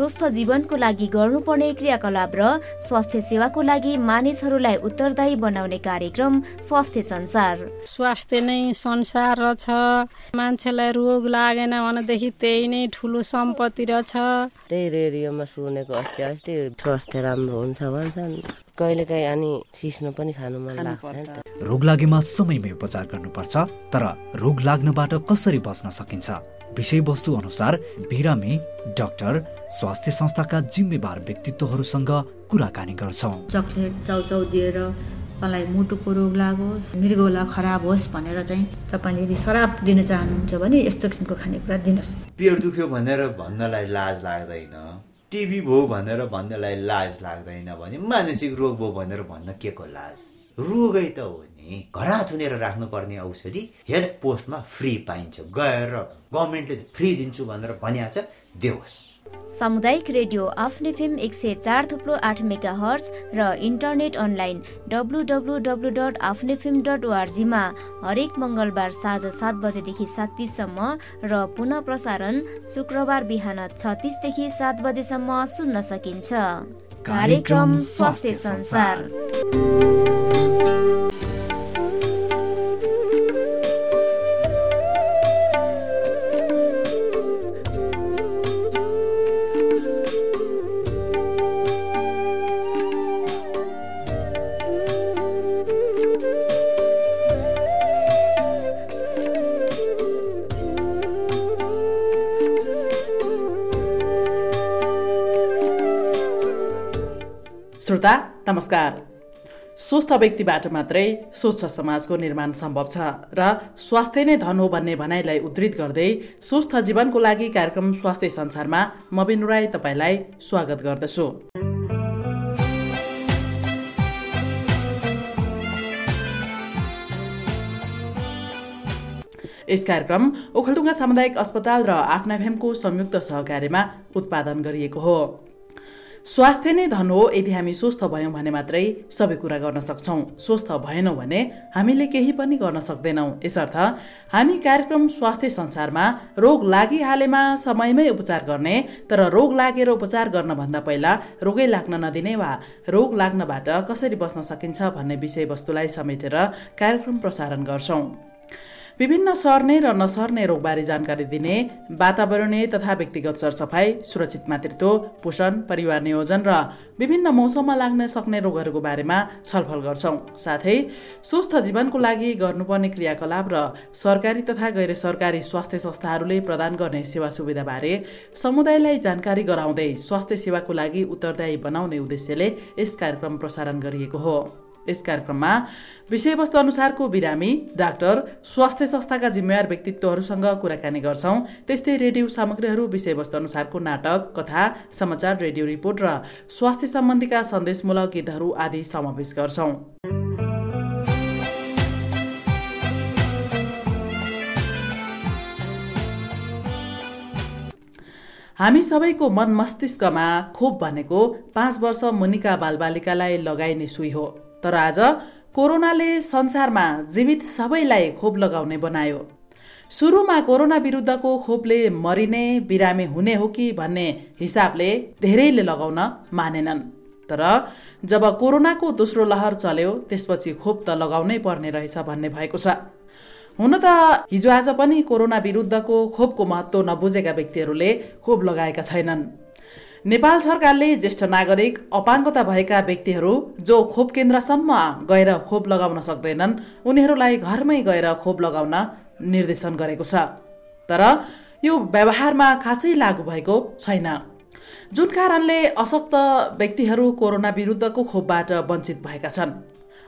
स्वस्थ जीवनको लागि गर्नुपर्ने क्रियाकलाप र स्वास्थ्य सेवाको लागि मानिसहरूलाई उत्तरदायी बनाउने कार्यक्रम स्वास्थ्य संसार। स्वास्थ्य नै संसार छ मान्छेलाई रोग लागेन भनेदेखि त्यही नै ठुलो सम्पत्ति रहेछ त्यही रेडियोमा सुनेको अस्ति अस्ति स्वास्थ्य राम्रो हुन्छ भन्छन्। कहिलेकाहीँ अनि सिस्नो पनि खानु मन लाग्छ रोग लागेमा समयमै उपचार गर्नुपर्छ तर रोग लाग्नबाट कसरी बच्न सकिन्छ? विषयवस्तु अनुसार बिरामी डाक्टर स्वास्थ्य संस्थाका जिम्मेवार व्यक्तित्वहरूसँग कुराकानी गर्छौँ। चक्लेट चाउचाउ दिएर तँलाई मुटुको रोग लागोस् मृगौला खराब होस् भनेर चाहिँ तपाईँले यदि शराब दिन चाहनुहुन्छ भने यस्तो किसिमको खानेकुरा दिनुहोस्। पेट दुख्यो भनेर भन्नलाई लाज लाग्दैन टिबी भयो भनेर भन्नलाई लाज लाग्दैन भने मानसिक रोग भयो भनेर भन्न के को लाज? रोगै त हो नि। घरा थुनेर राख्नुपर्ने औषधि हेल्थ पोस्टमा फ्री पाइन्छ। गएर गभर्मेन्टले फ्री दिन्छु भनेर भनिहाल्छ देओस्। सामुदायिक रेडियो आफ्नै फिल्म एक सय चार थुप्रो आठ मेगा हर्स र internet online W W W dot आफ्नै फिल्म डट ओआरजीमा हरेक मङ्गलबार साँझ सात बजेदेखि सात तिससम्म र पुनः प्रसारण शुक्रबार बिहान छ तिसदेखि सात बजेसम्म सुन्न सकिन्छ। कार्यक्रम स्वास्थ्य संसार। नमस्कार। स्वस्थ व्यक्तिबाट मात्रै स्वच्छ समाजको निर्माण सम्भव छ र स्वास्थ्य नै धन हो भन्ने भनाइलाई उद्धृत गर्दै स्वस्थ जीवनको लागि कार्यक्रम स्वास्थ्य संसारमा म बिनु राई तपाईँलाई स्वागत गर्दछु। यस कार्यक्रम ओखलडुङ्गा सामुदायिक अस्पताल र आफ्नाभ्यामको संयुक्त सहकार्यमा उत्पादन गरिएको हो। स्वास्थ्य नै धन हो यदि हामी स्वस्थ भयौँ भने मात्रै सबै कुरा गर्न सक्छौँ। स्वस्थ भएनौँ भने हामीले केही पनि गर्न सक्दैनौँ। यसर्थ हामी कार्यक्रम स्वास्थ्य संसारमा रोग लागिहालेमा समयमै उपचार गर्ने तर रोग लागेर उपचार गर्नभन्दा पहिला रोगै लाग्न नदिने वा रोग लाग्नबाट कसरी बच्न सकिन्छ भन्ने विषयवस्तुलाई समेटेर कार्यक्रम प्रसारण गर्छौँ। विभिन्न सर्ने र नसर्ने रोगबारे जानकारी दिने वातावरणीय तथा व्यक्तिगत सरसफाइ सुरक्षित मातृत्व पोषण परिवार नियोजन र विभिन्न मौसममा लाग्न सक्ने रोगहरूको बारेमा छलफल गर्छौँ। साथै स्वस्थ जीवनको लागि गर्नुपर्ने क्रियाकलाप र सरकारी तथा गैर सरकारी स्वास्थ्य संस्थाहरूले प्रदान गर्ने सेवा सुविधाबारे समुदायलाई जानकारी गराउँदै स्वास्थ्य सेवाको लागि उत्तरदायी बनाउने उद्देश्यले यस कार्यक्रम प्रसारण गरिएको हो। यस कार्यक्रममा विषयवस्तु अनुसारको बिरामी डाक्टर स्वास्थ्य संस्थाका जिम्मेवार व्यक्तित्वहरूसँग कुराकानी गर्छौँ। त्यस्तै रेडियो सामग्रीहरू विषयवस्तु अनुसारको नाटक कथा समाचार रेडियो रिपोर्ट र स्वास्थ्य सम्बन्धीका सन्देशमूलक गीतहरू आदि समावेश गर्छौँ। हामी सबैको मन मस्तिष्कमा खोप भनेको पाँच वर्ष मुनिका बालबालिकालाई लगाइने सुई हो। तर आज कोरोनाले संसारमा जीवित सबैलाई खोप लगाउने बनायो। सुरुमा कोरोना विरुद्धको खोपले मरिने बिरामी हुने हो कि भन्ने हिसाबले धेरैले लगाउन मानेनन्। तर जब कोरोनाको दोस्रो लहर चल्यो त्यसपछि खोप त लगाउनै पर्ने रहेछ भन्ने भएको छ। हुन त हिजो आज पनि कोरोना विरुद्धको खोपको महत्त्व नबुझेका व्यक्तिहरूले खोप लगाएका छैनन्। नेपाल सरकारले ज्येष्ठ नागरिक अपाङ्गता भएका व्यक्तिहरू जो खोप केन्द्रसम्म गएर खोप लगाउन सक्दैनन् उनीहरूलाई घरमै गएर खोप लगाउन निर्देशन गरेको छ। तर यो व्यवहारमा खासै लागू भएको छैन। जुन कारणले अशक्त व्यक्तिहरू कोरोना विरुद्धको खोपबाट वञ्चित भएका छन्।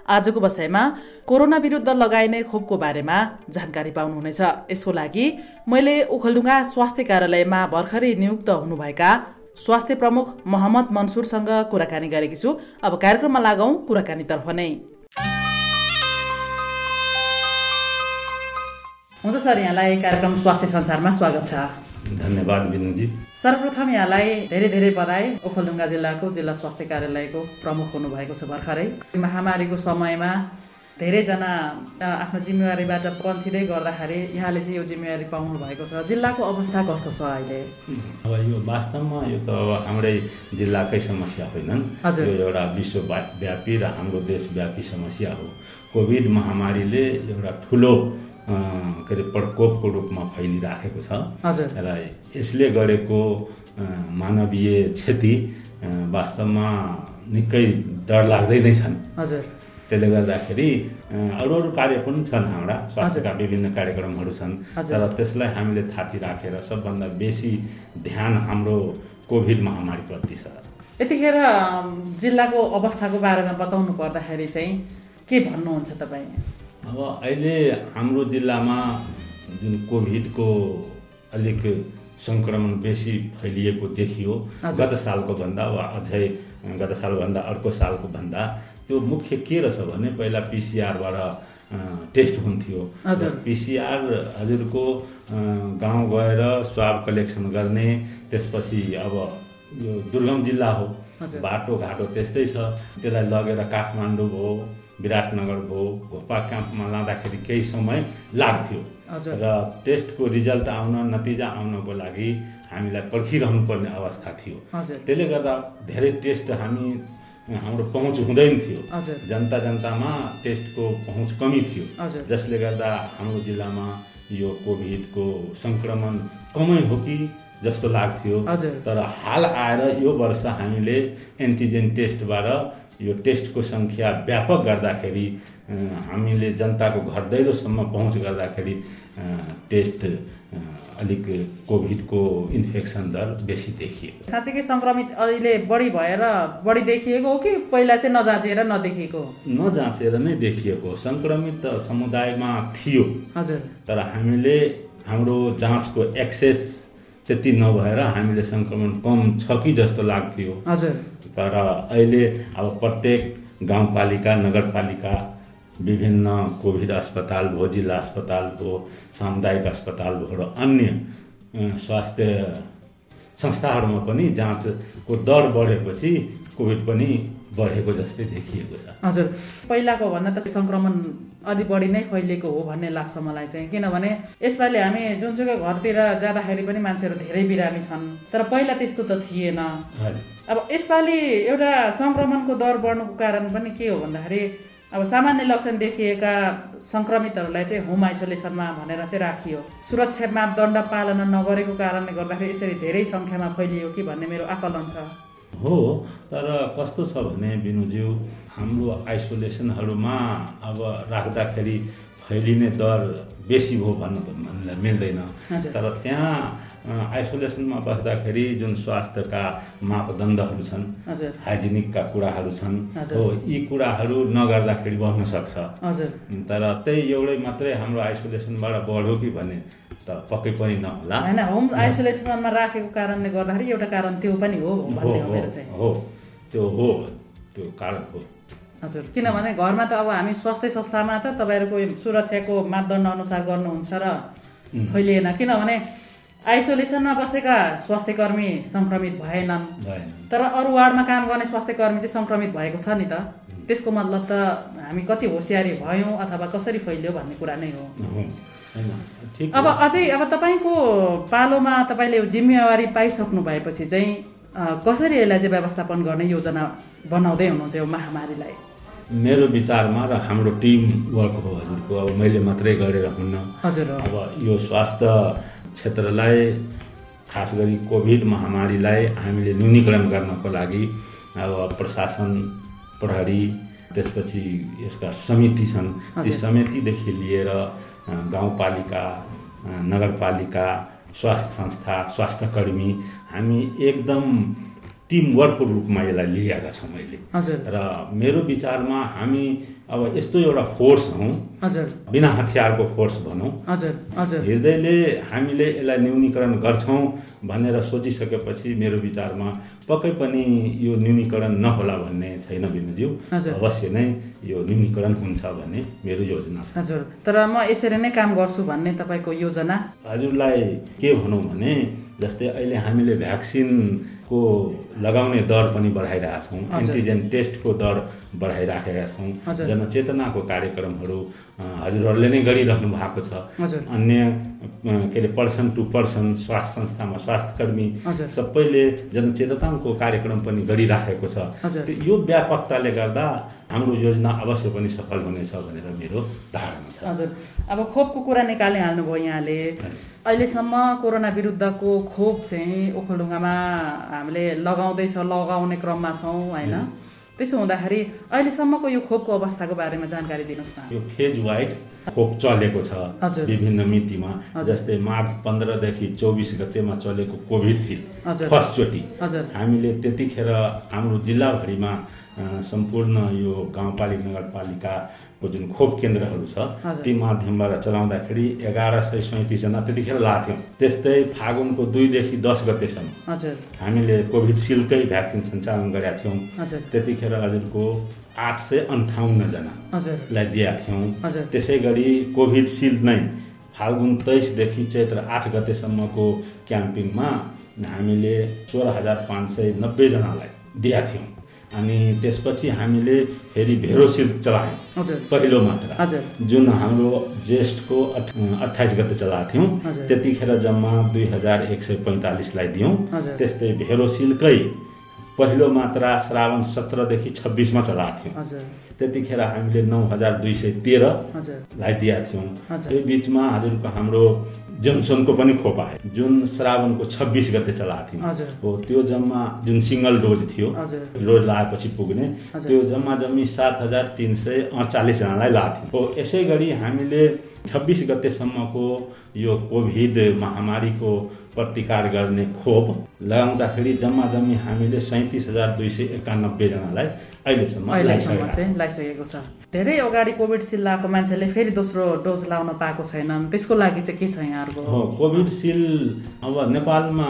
आजको बसाइमा कोरोना विरुद्ध लगाइने खोपको बारेमा जानकारी पाउनुहुनेछ। यसको लागि मैले ओखलडुङ्गा स्वास्थ्य कार्यालयमा भर्खरै नियुक्त हुनुभएका स्वास्थ्य प्रमुख मोहम्मद मनसुरसँग कुराकानी गरेकी छु। अब कार्यक्रममा लागौँ कुराकानीतर्फ नै। हुन्छ सर यहाँलाई कार्यक्रम स्वास्थ्य संसारमा स्वागत छ। धन्यवाद विनुजी सर्वप्रथम यहाँलाई धेरै धेरै बधाई। ओखलडुङ्गा जिल्लाको जिल्ला स्वास्थ्य कार्यालयको प्रमुख हुनुभएको छ भर्खरै। महामारीको समयमा धेरैजना आफ्नो जिम्मेवारीबाट पन्छिँदै गर्दाखेरि यहाँले चाहिँ यो जिम्मेवारी पाउनु भएको छ। जिल्लाको अवस्था कस्तो छ अहिले? अब यो वास्तवमा यो त अब हाम्रै जिल्लाकै समस्या होइनन्। हजुर। यो एउटा विश्वव्यापी र हाम्रो देशव्यापी समस्या हो। कोभिड महामारीले एउटा ठुलो के अरे प्रकोपको रूपमा फैलिराखेको छ। हजुर। र यसले गरेको मानवीय क्षति वास्तवमा निकै डर लाग्दै नै छन्। हजुर। त्यसले गर्दाखेरि अरू अरू कार्य पनि छन् हाम्रा स्वास्थ्यका विभिन्न कार्यक्रमहरू छन्। तर त्यसलाई हामीले थाती राखेर सबभन्दा बेसी ध्यान हाम्रो कोभिड महामारीप्रति छ। यतिखेर जिल्लाको अवस्थाको बारेमा बताउनु पर्दाखेरि चाहिँ के भन्नुहुन्छ तपाईँ? अब अहिले हाम्रो जिल्लामा जुन कोभिडको अलिक सङ्क्रमण बेसी फैलिएको देखियो। गत सालको भन्दा वा अझै गत सालभन्दा अर्को सालको भन्दा त्यो मुख्य के रहेछ भने पहिला पिसिआरबाट टेस्ट हुन्थ्यो। पिसिआर हजुरको गाउँ गएर स्वाब कलेक्सन गर्ने त्यसपछि अब यो दुर्गम जिल्ला हो। बाटोघाटो त्यस्तै छ त्यसलाई लगेर काठमाडौँ भयो विराटनगर भयो घोपा क्याम्पमा लाँदाखेरि केही समय लाग्थ्यो। र टेस्टको रिजल्ट आउन नतिजा आउनको लागि हामीलाई पर्खिरहनु पर्ने अवस्था थियो त्यसले गर्दा धेरै टेस्ट हामी हाम्रो पहुँच हुँदैन थियो जनता जनतामा टेस्टको पहुँच कमी थियो जसले गर्दा हाम्रो जिल्लामा यो कोभिडको सङ्क्रमण कमै हो कि जस्तो लाग्थ्यो। तर हाल आएर यो वर्ष हामीले एन्टिजेन टेस्टबाट यो टेस्टको सङ्ख्या व्यापक गर्दाखेरि हामीले जनताको घर दैलोसम्म पहुँच गर्दाखेरि टेस्ट अलिक कोभिडको इन्फेक्सन दर बेसी देखियो साँच्चीकै सङ्क्रमित अहिले बढी भएर बढी देखिएको हो कि पहिला चाहिँ नजाँचेर नदेखिएको? नजाँचेर नै देखिएको सङ्क्रमित त समुदायमा थियो। हजुर। तर हामीले हाम्रो जाँचको एक्सेस त्यति नभएर हामीले सङ्क्रमण कम छ कि जस्तो लाग्थ्यो। हजुर। तर अहिले अब प्रत्येक गाउँपालिका नगरपालिका विभिन्न कोभिड अस्पताल भयो जिल्ला अस्पताल भयो सामुदायिक अस्पताल भयो र अन्य स्वास्थ्य संस्थाहरूमा पनि जाँचको दर बढेपछि कोभिड पनि बढेको जस्तै देखिएको छ। हजुर। पहिलाको भन्दा त सङ्क्रमण अलि बढी नै फैलिएको हो भन्ने लाग्छ मलाई चाहिँ। किनभने यसपालि हामी जुनसुकै घरतिर जाँदाखेरि पनि मान्छेहरू धेरै बिरामी छन्। तर पहिला त्यस्तो त थिएन। अब यसपालि एउटा सङ्क्रमणको दर बढ्नुको कारण पनि के हो भन्दाखेरि अब सामान्य लक्षण देखिएका सङ्क्रमितहरूलाई चाहिँ होम आइसोलेसनमा भनेर चाहिँ राखियो। सुरक्षा मापदण्ड पालना नगरेको कारणले गर्दाखेरि यसरी धेरै सङ्ख्यामा फैलियो कि भन्ने मेरो आकलन छ। हो तर कस्तो छ भने बिनुज्यू हाम्रो आइसोलेसनहरूमा अब राख्दाखेरि फैलिने दर बेसी हो भन्नु मिल्दैन। तर त्यहाँ आइसोलेसनमा बस्दाखेरि जुन स्वास्थ्यका मापदण्डहरू छन् हाइजेनिकका कुराहरू छन्। हो यी कुराहरू नगर्दाखेरि बढ्न सक्छ। हजुर। तर त्यही एउटै मात्रै हाम्रो आइसोलेसनबाट बढ्यो कि भन्ने त पक्कै पनि नहोला। होइन होम आइसोलेसनमा राखेको कारणले गर्दाखेरि एउटा कारण त्यो पनि हो हो त्यो हो त्यो कारण हो। हजुर किनभने घरमा त अब हामी स्वास्थ्य संस्थामा त तपाईँहरूको सुरक्षाको मापदण्ड अनुसार गर्नुहुन्छ र फैलिएन किनभने आइसोलेसनमा बसेका स्वास्थ्य कर्मी सङ्क्रमित भएनन्। भएन तर अरू वार्डमा काम गर्ने स्वास्थ्य कर्मी चाहिँ सङ्क्रमित भएको छ नि त। त्यसको मतलब त हामी कति होसियारी भयौँ अथवा कसरी फैलियो भन्ने कुरा नै हो। अब। अझै अब तपाईँको पालोमा तपाईँले जिम्मेवारी पाइसक्नु भएपछि चाहिँ कसरी यसलाई चाहिँ व्यवस्थापन गर्ने योजना बनाउँदै हुनुहुन्छ यो महामारीलाई? मेरो विचारमा र हाम्रो टिम वर्क हो हजुरको अब मैले मात्रै गरेर हुन्न। हजुर अब यो स्वास्थ्य क्षेत्रलाई खास गरी कोभिड महामारीलाई हामीले न्यूनीकरण गर्नको लागि अब प्रशासन प्रहरी त्यसपछि यसका समिति छन् ती। समितिदेखि लिएर गाउँपालिका नगरपालिका स्वास्थ्य संस्था स्वास्थ्यकर्मी हामी एकदम टिमवर्कको रूपमा यसलाई लिएका छौँ अहिले हजुर। र मेरो विचारमा हामी अब यस्तो एउटा फोर्स हौँ। हजुर। बिना हतियारको फोर्स भनौँ। हजुर हजुर। हृदयले हामीले यसलाई न्यूनीकरण गर्छौँ भनेर सोचिसकेपछि मेरो विचारमा पक्कै पनि यो न्यूनीकरण नहोला भन्ने छैन बिनुज्यू। अवश्य नै यो न्यूनीकरण हुन्छ भन्ने मेरो योजना छ। हजुर। तर म यसरी नै काम गर्छु भन्ने तपाईँको योजना? हजुरलाई के भनौँ भने जस्तै अहिले हामीले भ्याक्सिनको लगाउने दर पनि बढाइरहेका छौँ एन्टिजेन टेस्टको दर बढाइराखेका छौँ। जनचेतनाको कार्यक्रमहरू हजुरहरूले नै गरिराख्नु भएको छ। अन्य के अरे पर्सन टु पर्सन स्वास्थ्य संस्थामा स्वास्थ्यकर्मी हजुर। सबैले जनचेतनाको कार्यक्रम पनि गरिराखेको छ। यो व्यापकताले गर्दा हाम्रो योजना अवश्य पनि सफल हुनेछ भनेर मेरो धारणा छ। हजुर। अब खोपको कुरा निकालिहाल्नुभयो यहाँले। अहिलेसम्म कोरोना विरुद्धको खोप चाहिँ ओखलढुङ्गामा हामीले लगाउँदैछ लगाउने क्रममा छौँ होइन त्यसो हुँदाखेरि अहिलेसम्मको यो खोपको अवस्थाको बारेमा जानकारी दिनुहोस् न यो फेज वाइज खोप चलेको छ। विभिन्न मितिमा। जस्तै मार्च पन्ध्रदेखि चौबिस गतेमा चलेको कोभिडसिल्ड। फर्स्टचोटि हामीले त्यतिखेर हाम्रो जिल्लाभरिमा सम्पूर्ण यो गाउँपालिका नगरपालिकाको जुन खोप केन्द्रहरू छ। ती माध्यमबाट चलाउँदाखेरि एघार सय सैँतिसजना त्यतिखेर लाथ्यौँ। त्यस्तै फागुनको दुईदेखि दस गतेसम्म हामीले कोभिडसिल्डकै भ्याक्सिन सञ्चालन गरेका थियौँ। त्यतिखेर हजुरको आठ सय अन्ठाउन्नजना हजुर। लाई दिएका थियौँ। त्यसै गरी कोभिडसिल्ड नै फाल्गुन तेइसदेखि चैत्र आठ गतेसम्मको क्याम्पिङमा हामीले सोह्र हजार पाँच सय नब्बेजनालाई दिएका थियौँ। अनि त्यसपछि हामीले फेरि भेरोसिल्ड चलायौँ। पहिलो मात्रा। जुन हाम्रो ज्येष्ठको अठ अठाइस गते चलाएको थियौँ। त्यतिखेर जम्मा दुई हजार एक सय पैँतालिसलाई दियौँ। त्यस्तै भेरोसिल्डकै पहिलो मात्रा श्रावण सत्रदेखि छब्बिसमा चलाएको थियौँ त्यतिखेर हामीले नौ हजार दुई सय तेह्रलाई दिएका थियौँ। त्यही बिचमा हजुरको हाम्रो जनसनको पनि खोप आयो जुन श्रावणको छब्बिस गते चलाएको थियौँ। हो त्यो जम्मा जुन सिङ्गल डोज थियो। डोज लगाएपछि पुग्ने। त्यो जम्मा जम्मी सात हजार तिन सय अडचालिसजनालाई लाएको थियो हो यसै गरी हामीले छब्बिस गतेसम्मको यो कोभिड महामारीको प्रतिकार गर्ने खोप लगाउँदाखेरि जम्मा जम्मी हामीले सैँतिस हजार दुई सय एकानब्बेजनालाई अहिलेसम्म लगाइसकेका छौँ। धेरै अगाडि कोभिडसिल्ड लगाएको मान्छेले फेरि दोस्रो डोज लगाउन पाएको छैनन्। त्यसको लागि चाहिँ के छ यहाँहरूको? हो कोभिडसिल्ड अब नेपालमा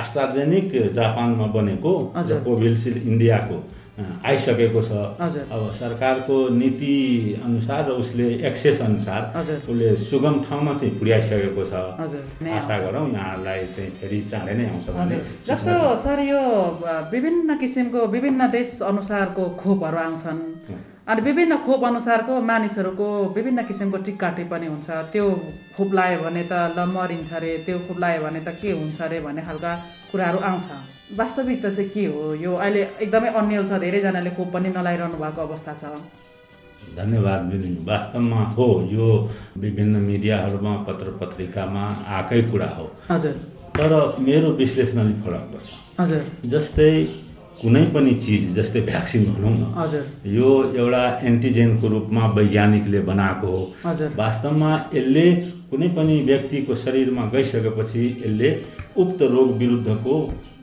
आस्ट्राजेनिक जापानमा बनेको कोभिडसिल्ड इन्डियाको। आइसकेको छ। अब सरकारको नीति अनुसार र उसले एक्सेस अनुसार। उसले सुगम ठाउँमा चाहिँ पुर्याइसकेको छ आशा। गरौँ यहाँलाई चाहिँ फेरि चाँडै नै आउँछ जस्तो सर यो विभिन्न किसिमको विभिन्न देश अनुसारको खोपहरू आउँछन् अनि विभिन्न खोप अनुसारको मानिसहरूको विभिन्न किसिमको टिक्का टिप्पणी हुन्छ। त्यो खोप लायो भने त ल मरिन्छ अरे त्यो खोप लायो भने त के हुन्छ अरे भन्ने खालका कुराहरू आउँछ। वास्तविकता चाहिँ के हो? यो अहिले एकदमै अन्यल छ धेरैजनाले खोप पनि नलाइरहनु भएको अवस्था छ। धन्यवाद बिलिङ। वास्तवमा हो यो विभिन्न मिडियाहरूमा पत्र पत्रिकामा आएकै कुरा हो। हजुर। तर मेरो विश्लेषण अलिक फरक छ हजुर। जस्तै कुनै पनि चिज जस्तै भ्याक्सिन भनौँ न यो एउटा एन्टिजेनको रूपमा वैज्ञानिकले बनाएको हो। वास्तवमा यसले कुनै पनि व्यक्तिको शरीरमा गइसकेपछि यसले उक्त रोग विरुद्धको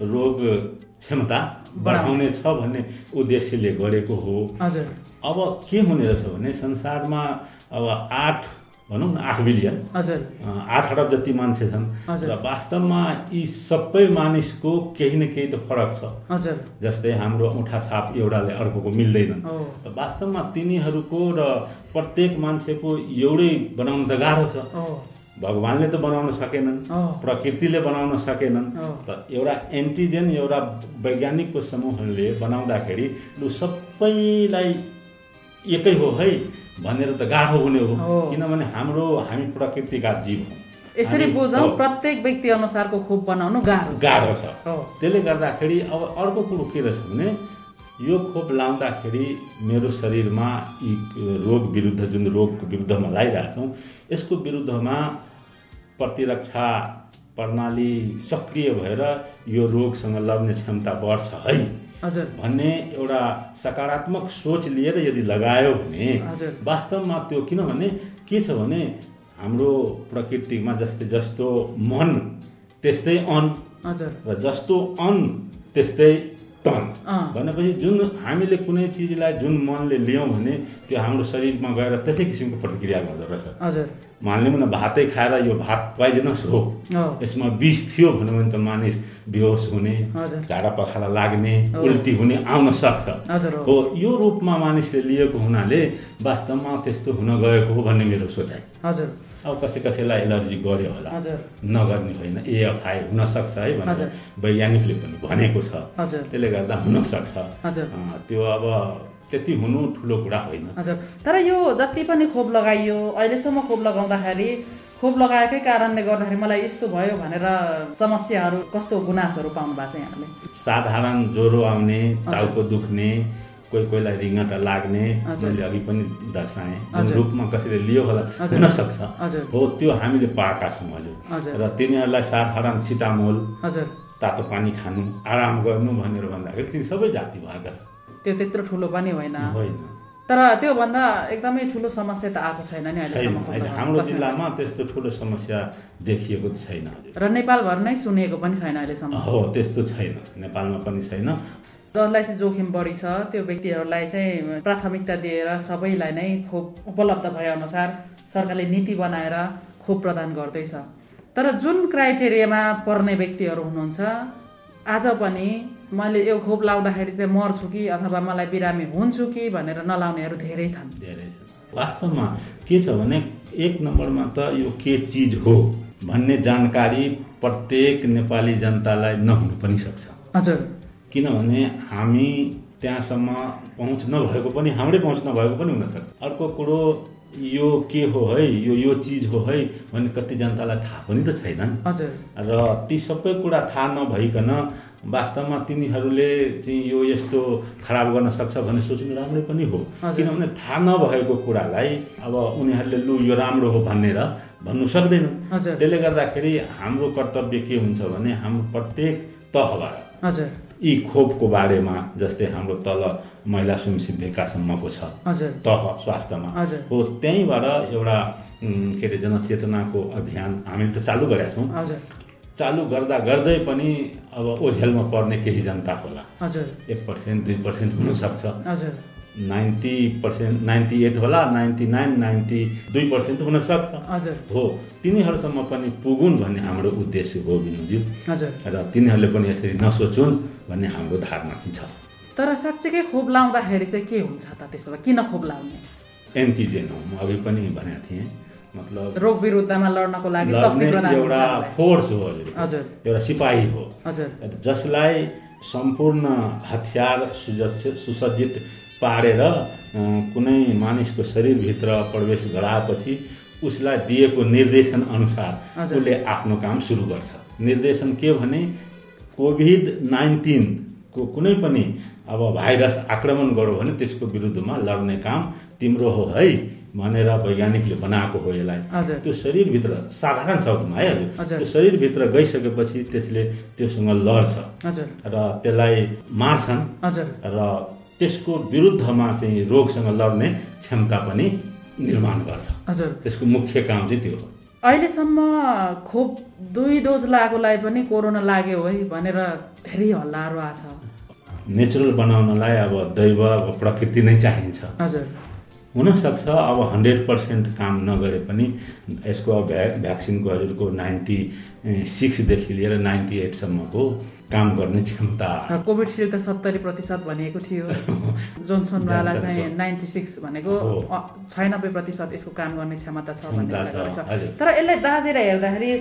रोग क्षमता बढाउने। छ भन्ने उद्देश्यले गरेको हो। अब के हुने रहेछ भने संसारमा अब आठ भनौँ न आठ बिलियन। हजुर। आठ अरब जति मान्छे छन्। र वास्तवमा यी सबै मानिसको केही न केही त फरक छ। हजुर। जस्तै हाम्रो औँठा छाप एउटाले अर्कोको त वास्तवमा तिनीहरूको र प्रत्येक मान्छेको एउटै बनाउन त गाह्रो छ। भगवान्ले त बनाउन सकेनन्। प्रकृतिले बनाउन सकेनन्। त एउटा एन्टिजेन एउटा वैज्ञानिकको समूहले बनाउँदाखेरि लु सबैलाई एकै हो है। भनेर त गाह्रो हुने हो। किनभने हाम्रो हामी प्रकृतिका जीव हौँ यसरी बुझौँ प्रत्येक व्यक्ति अनुसारको खोप बनाउनु गाह्रो छ। गाह्रो छ। त्यसले गर्दाखेरि अब अर्को कुरो के रहेछ भने यो खोप लाउँदाखेरि मेरो शरीरमा यी रोग विरुद्ध जुन रोगको विरुद्धमा लगाइरहेछौँ यसको विरुद्धमा प्रतिरक्षा प्रणाली सक्रिय भएर यो रोगसँग लड्ने क्षमता बढ्छ है। भन्ने एउटा सकारात्मक सोच लिएर यदि लगायो भने। वास्तवमा त्यो किनभने के छ भने हाम्रो प्रकृतिमा जस्तै जस्तो मन त्यस्तै अन र जस्तो अन त्यस्तै तन। भनेपछि जुन हामीले कुनै चिजलाई जुन मनले लियौँ भने त्यो हाम्रो शरीरमा गएर त्यसै किसिमको प्रतिक्रिया गर्दो रहेछ। मानिलिउँ न भातै खाएर यो भात पोइजनस हो। यसमा विष थियो भन्यो भने त मानिस बेहोस हुने झाडा पखाला लाग्ने। उल्टी हुने आउन सक्छ। हो यो रूपमा मानिसले लिएको हुनाले वास्तवमा त्यस्तो हुन गएको हो भन्ने मेरो सोचाइ। हजुर। अब कसै कसैलाई एलर्जी गर्यो होला। नगर्ने होइन एएफआई हुनसक्छ है भनेर। वैज्ञानिकले पनि भनेको छ। त्यसले गर्दा हुनसक्छ। त्यो अब त्यति हुनु ठुलो कुरा होइन। तर यो जति पनि खोप लगाइयो अहिलेसम्म खोप लगाउँदाखेरि खोप लगाएकै कारणले गर्दाखेरि मलाई यस्तो भयो भनेर समस्याहरू कस्तो गुनासोहरू पाउनु भएको छ यहाँले साधारण ज्वरो आउने टाउको दुख्ने कोही कोहीलाई रिङ्गटा लाग्ने। मैले अघि पनि दर्शाएँ। रूपमा कसैले लियो होला। हुनसक्छ। हो त्यो हामीले पाएका छौँ हजुर। र तिनीहरूलाई साधारण सिटामोल तातो पानी खानु आराम गर्नु भनेर भन्दाखेरि तिनी सबै जाति भएका छन्। त्यो त्यत्रो ठुलो पनि होइन। होइन। तर त्योभन्दा एकदमै ठुलो समस्या त आएको छैन नि अहिले हाम्रो। जिल्लामा त्यस्तो ठुलो समस्या देखिएको छैन। र नेपालभर नै सुनिएको पनि छैन अहिलेसम्म। हो त्यस्तो छैन। नेपालमा पनि छैन। जसलाई चाहिँ जोखिम बढी छ त्यो व्यक्तिहरूलाई चाहिँ प्राथमिकता दिएर सबैलाई नै खोप उपलब्ध भए अनुसार सरकारले नीति बनाएर खोप प्रदान गर्दैछ। तर जुन क्राइटेरियामा पर्ने व्यक्तिहरू हुनुहुन्छ आज पनि मैले यो खोप लाउँदाखेरि चाहिँ मर्छु कि अथवा मलाई बिरामी हुन्छु कि भनेर नलाउनेहरू धेरै छन्। धेरै छ वास्तवमा के छ भने एक नम्बरमा त यो के चिज हो भन्ने जानकारी प्रत्येक नेपाली जनतालाई नहुनु पनि सक्छ। हजुर। किनभने हामी त्यहाँसम्म पहुँच नभएको पनि हाम्रै पहुँच नभएको पनि हुनसक्छ। अर्को कुरो यो के हो है यो यो चिज हो है भन्ने कति जनतालाई थाहा पनि त छैन र ती सबै कुरा थाहा नभइकन वास्तवमा तिनीहरूले चाहिँ यो यस्तो खराब गर्न सक्छ भन्ने सोच्नु राम्रै पनि हो। किनभने थाहा नभएको कुरालाई अब उनीहरूले लु यो राम्रो हो भनेर भन्नु सक्दैनन् हजुर। त्यसले गर्दाखेरि हाम्रो कर्तव्य के हुन्छ भने हाम्रो प्रत्येक तहबाट यी खोपको बारेमा जस्तै हाम्रो तल महिला स्वयंसेवी विकाससम्मको छ। तह स्वास्थ्यमा। हो त्यहीँबाट एउटा के अरे जनचेतनाको अभियान हामीले त चालु गरेका छौँ। चालु गर्दा गर्दै पनि अब ओझेलमा पर्ने केही जनता होला। एक पर्सेन्ट दुई पर्सेन्ट हुनसक्छ। नाइन्टी पर्सेन्ट नाइन्टी एट होला नाइन्टी नाइन नाइन्टी दुई पर्सेन्ट हुनसक्छ। हजुर। हो तिनीहरूसम्म पनि पुगुन् भन्ने हाम्रो उद्देश्य हो हजुर। र तिनीहरूले पनि यसरी नसोचुन् भन्ने हाम्रो धारणा चाहिँ छ। तर साँच्चीकै खोप लाउँदाखेरि चाहिँ के हुन्छ त त्यसो भए? किन खोप लाउने? एन्टिजेन हो। म अघि पनि भनेको थिएँ। मतलब रोग विरुद्धमा लड्नको लागि एउटा। फोर्स हो हजुर। एउटा सिपाही हो। हजुर। जसलाई सम्पूर्ण हतियार सुजस्य सुसज्जित पारेर कुनै मानिसको शरीरभित्र प्रवेश गराएपछि उसलाई दिएको निर्देशन अनुसार। उसले आफ्नो काम सुरु गर्छ। निर्देशन के भने कोभिड नाइन्टिनको कुनै पनि अब भाइरस आक्रमण गर्यो भने त्यसको विरुद्धमा लड्ने काम तिम्रो हो है भनेर वैज्ञानिकले बनाएको हो यसलाई। त्यो शरीरभित्र साधारण शब्दमा है हजुर। त्यो शरीरभित्र गइसकेपछि त्यसले त्योसँग लड्छ। र त्यसलाई मार्छन्। र त्यसको विरुद्धमा चाहिँ रोगसँग लड्ने क्षमता पनि निर्माण गर्छ। हजुर। त्यसको मुख्य काम चाहिँ त्यो हो। अहिलेसम्म खोप दुई डोज लागेकोलाई पनि कोरोना लाग्यो है भनेर धेरै हल्लाहरू आएको छ। नेचुरल बनाउनलाई अब दैव अब प्रकृति नै चाहिन्छ। हजुर। हुनसक्छ। अब हन्ड्रेड पर्सेन्ट काम नगरे पनि यसको अब भ्या भ्याक्सिनको हजुरको नाइन्टी सिक्सदेखि लिएर नाइन्टी एटसम्मको काम गर्ने क्षमता। कोभिडसिल्ड त सत्तरी प्रतिशत भनिएको थियो। जोन्सनवाला चाहिँ। नाइन्टी सिक्स भनेको छयानब्बे प्रतिशत यसको काम गर्ने क्षमता छ भन्ने। तर यसलाई दाजेर हेर्दाखेरि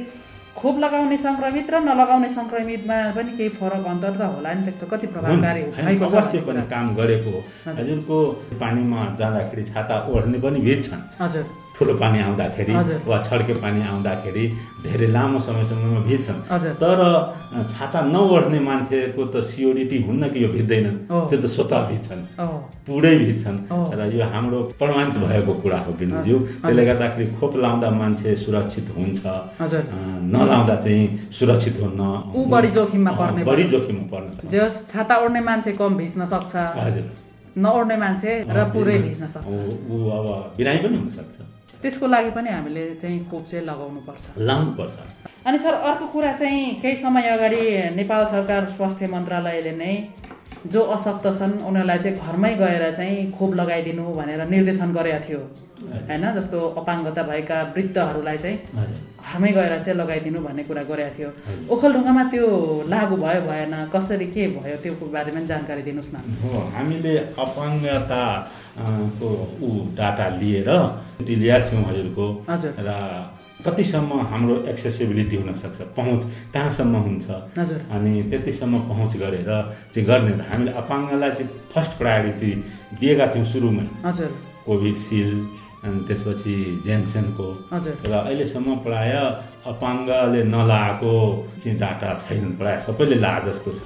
खोप लगाउने सङ्क्रमित र नलगाउने सङ्क्रमितमा पनि केही फरक अन्तर त होला नि त्यस्तो कति। प्रभावकारी अवश्य पनि। काम गरेको। हजुरको पानीमा जाँदाखेरि छाता ओढ्ने पनि भिज्छन् हजुर ठुलो पानी आउँदाखेरि। वा छड्के पानी आउँदाखेरि धेरै लामो समयसम्ममा भिज्छन्। तर छाता नओढ्ने मान्छेको त सियोरिटी हुन्न कि यो भिज्दैनन् हो। त्यो त स्वतः भिज्छन्। पुरै भिज्छन्। र यो हाम्रो प्रमाणित भएको कुरा हो बिन्दुज्यू। त्यसले गर्दाखेरि खोप लाउँदा मान्छे सुरक्षित हुन्छ। नलाउँदा चाहिँ सुरक्षित हुन्न बढी जोखिममा पर्ने बढी। जोखिममा पर्न सक्छ। छाता ओढ्ने मान्छे कम भिज्न सक्छ। हजुर। नओढ्ने मान्छे र पुरै भिज्न- सक्छ। ऊ अब बिरामी पनि हुनसक्छ त्यसको लागि पनि हामीले चाहिँ खोप चाहिँ लगाउनु पर्छ लाउनुपर्छ अनि सर अर्को कुरा चाहिँ केही समय अगाडि नेपाल सरकार स्वास्थ्य मन्त्रालयले नै जो अशक्त छन् उनीहरूलाई चाहिँ घरमै गएर चाहिँ खोप लगाइदिनु भनेर निर्देशन गरेका थियो। होइन? जस्तो अपाङ्गता भएका वृद्धहरूलाई चाहिँ घरमै गएर चाहिँ लगाइदिनु भन्ने कुरा गरेका थियो। ओखलढुङ्गामा त्यो लागू भयो भएन? कसरी के भयो त्यो बारेमा पनि जानकारी दिनुहोस् न। हो हामीले अपाङ्गता अ, को ऊ डाटा लिएर ल्याएको थियौँ हजुरको। हजुर। र कतिसम्म हाम्रो एक्सेसिबिलिटी हुनसक्छ पहुँच कहाँसम्म हुन्छ? अनि त्यतिसम्म पहुँच गरेर चाहिँ गर्ने हामीले अपाङ्गलाई चाहिँ फर्स्ट प्रायोरिटी दिएका थियौँ सुरुमै। हजुर। कोभिडसिल्ड अनि त्यसपछि जेन्सेनको। र अहिलेसम्म प्राय अपाङ्गले नलाएको चाहिँ डाटा छैनन् प्रायः सबैले ला जस्तो छ।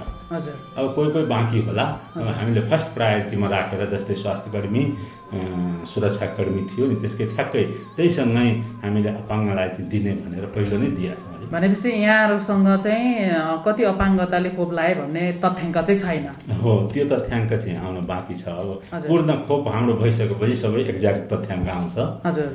अब कोही कोही बाँकी होला। अब हामीले फर्स्ट प्रायोरिटीमा राखेर जस्तै स्वास्थ्य कर्मी अँ, सुरक्षाकर्मी थियो नि त्यसकै ठ्याक्कै त्यहीसँगै हामीले अपाङ्गलाई चाहिँ दिने भनेर पहिलो नै दिएका। भनेपछि यहाँहरूसँग चाहिँ कति अपाङ्गताले खोप लाए भन्ने तथ्याङ्क चाहिँ छैन हो त्यो तथ्याङ्क चाहिँ आउन बाँकी छ अब। पूर्ण खोप हाम्रो भइसकेपछि सबै एक्ज्याक्ट तथ्याङ्क आउँछ हजुर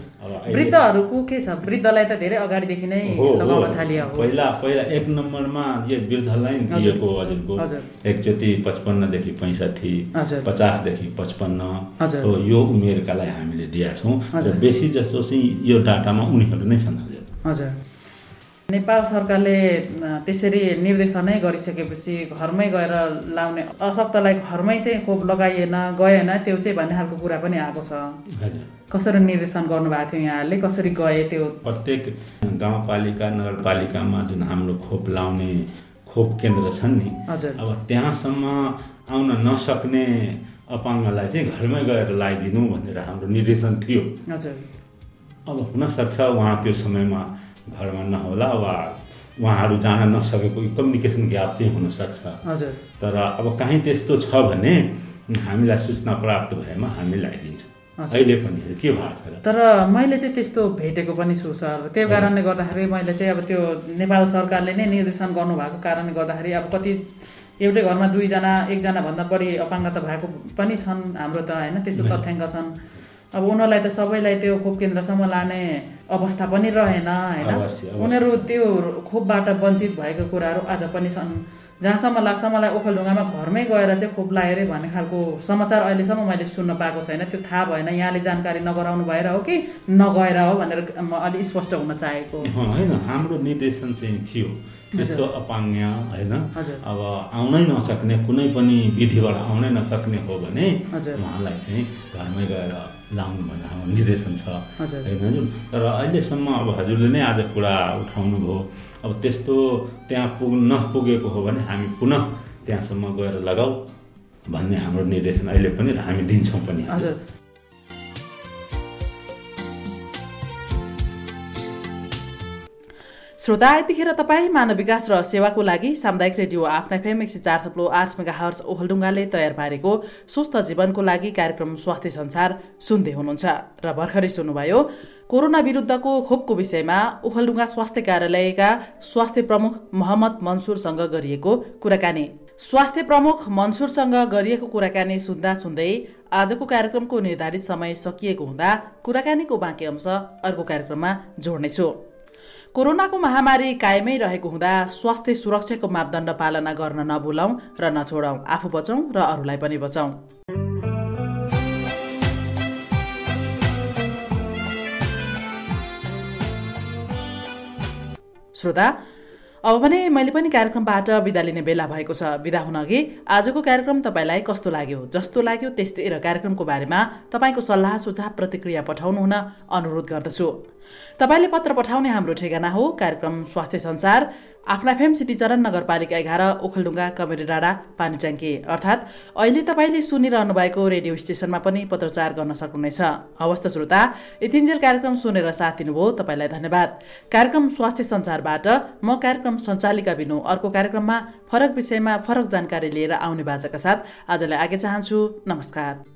वृद्धहरूको के छ वृद्धलाई त धेरै अगाडिदेखि नै लगाउन थालिया पहिला पहिला एक नम्बरमा यो वृद्धलाई। दिएको हजुरको हजुर। एकचोटि पचपन्नदेखि पैँसाठी। पचासदेखि पचपन्न। हो यो उमेरकालाई हामीले दिएका छौँ र। बेसी जस्तो चाहिँ यो डाटामा उनीहरू नै छन् हजुर हजुर नेपाल सरकारले त्यसरी निर्देशनै गरिसकेपछि घरमै गएर लाउने अशक्तलाई घरमै चाहिँ खोप लगाइएन गएन त्यो चाहिँ भन्ने खालको कुरा पनि आएको छ। हजुर कसरी निर्देशन गर्नुभएको थियो यहाँहरूले? कसरी गए त्यो? प्रत्येक गाउँपालिका नगरपालिकामा जुन हाम्रो खोप लाउने खोप केन्द्र छन् नि हजुर। अब त्यहाँसम्म आउन नसक्ने अपाङ्गलाई चाहिँ घरमै गएर लगाइदिनु भनेर हाम्रो निर्देशन थियो। हजुर। अब हुनसक्छ उहाँ त्यो समयमा। घरमा नहोला वा उहाँहरू जान नसकेको कम्युनिकेसन ग्याप चाहिँ हुनसक्छ। हजुर। तर अब काहीँ त्यस्तो छ भने हामीलाई सूचना प्राप्त भएमा हामी लगाइदिन्छौँ। हजुर। अहिले पनि के भएको छ तर मैले चाहिँ त्यस्तो भेटेको पनि छु सर। त्यो कारणले गर्दाखेरि मैले चाहिँ अब त्यो नेपाल सरकारले नै निर्देशन गर्नुभएको कारणले गर्दाखेरि अब कति एउटै घरमा दुईजना एकजना भन्दा बढी अपाङ्गता भएको पनि छन् हाम्रो त होइन त्यस्तो। तथ्याङ्क छन्। अब उनीहरूलाई त सबैलाई त्यो खोप केन्द्रसम्म लाने अवस्था पनि रहेन होइन। उनीहरू त्यो खोपबाट वञ्चित भएको कुराहरू आज पनि छन्। जहाँसम्म लाग्छ मलाई ओखलढुङ्गामा घरमै गएर चाहिँ खोप लायो अरे भन्ने खालको समाचार अहिलेसम्म मैले सुन्न पाएको छैन। त्यो थाहा भएन। यहाँले जानकारी नगराउनु भएर हो कि नगएर हो भनेर म अलिक स्पष्ट हुन चाहेको। होइन हाम्रो निर्देशन चाहिँ थियो त्यस्तो अपाङ्ग होइन। अब आउनै नसक्ने कुनै पनि विधिबाट आउनै नसक्ने हो भने। उहाँलाई चाहिँ घरमै गएर लाउनु भनेर हाम्रो निर्देशन छ। होइन हजुर? तर अहिलेसम्म अब हजुरले नै आज कुरा उठाउनु भयो अब त्यस्तो त्यहाँ पुग नपुगेको हो भने हामी पुनः त्यहाँसम्म गएर लगाऊ भन्ने हाम्रो निर्देशन अहिले पनि हामी दिन्छौँ पनि। हजुर। श्रोता यतिखेर तपाईँ मानव विकास र सेवाको लागि सामुदायिक रेडियो आफ्ना फेम एक सय चार थप्लो आठ मेगा हर्स ओखलडुङ्गाले तयार पारेको स्वस्थ जीवनको लागि कार्यक्रम स्वास्थ्य संसार सुन्दै हुनुहुन्छ। र भर्खरै सुन्नुभयो कोरोना विरुद्धको खोपको विषयमा ओखलडुङ्गा स्वास्थ्य कार्यालयका स्वास्थ्य प्रमुख मोहम्मद मन्सुरसँग गरिएको कुराकानी। स्वास्थ्य प्रमुख मन्सुरसँग गरिएको कुराकानी सुन्दा सुन्दै आजको कार्यक्रमको निर्धारित समय सकिएको हुँदा कुराकानीको बाँकी अंश अर्को कार्यक्रममा जोड्नेछु। कोरोनाको महामारी कायमै रहेको हुँदा स्वास्थ्य सुरक्षाको मापदण्ड पालना गर्न नभुलौं र नछोडौं आफू बचौं र अरूलाई पनि बचौं श्रोता अब भने मैले पनि कार्यक्रमबाट बिदा लिने बेला भएको छ। बिदा हुन अघि आजको कार्यक्रम तपाईँलाई कस्तो लाग्यो? जस्तो लाग्यो त्यस्तै र कार्यक्रमको बारेमा तपाईँको सल्लाह सुझाव प्रतिक्रिया पठाउनु हुन अनुरोध गर्दछु। तपाईँले पत्र पठाउने हाम्रो ठेगाना हो। कार्यक्रम स्वास्थ्य संसार आफ्ना फेम सिटी चरण नगरपालिका एघार ओखलडुङ्गा कमेरी डाँडा पानी ट्याङ्की अर्थात् अहिले तपाईँले सुनिरहनु भएको रेडियो स्टेसनमा पनि पत्रचार गर्न सक्नुहुनेछ। हवस् त श्रोता यतिन्जेल कार्यक्रम सुनेर साथ दिनुभयो। तपाईँलाई धन्यवाद। कार्यक्रम स्वास्थ्य संसारबाट म कार्यक्रम सञ्चालिका बिनु अर्को कार्यक्रममा फरक विषयमा फरक जानकारी लिएर आउने बाचाका साथ आजलाई आगे चाहन्छु। नमस्कार।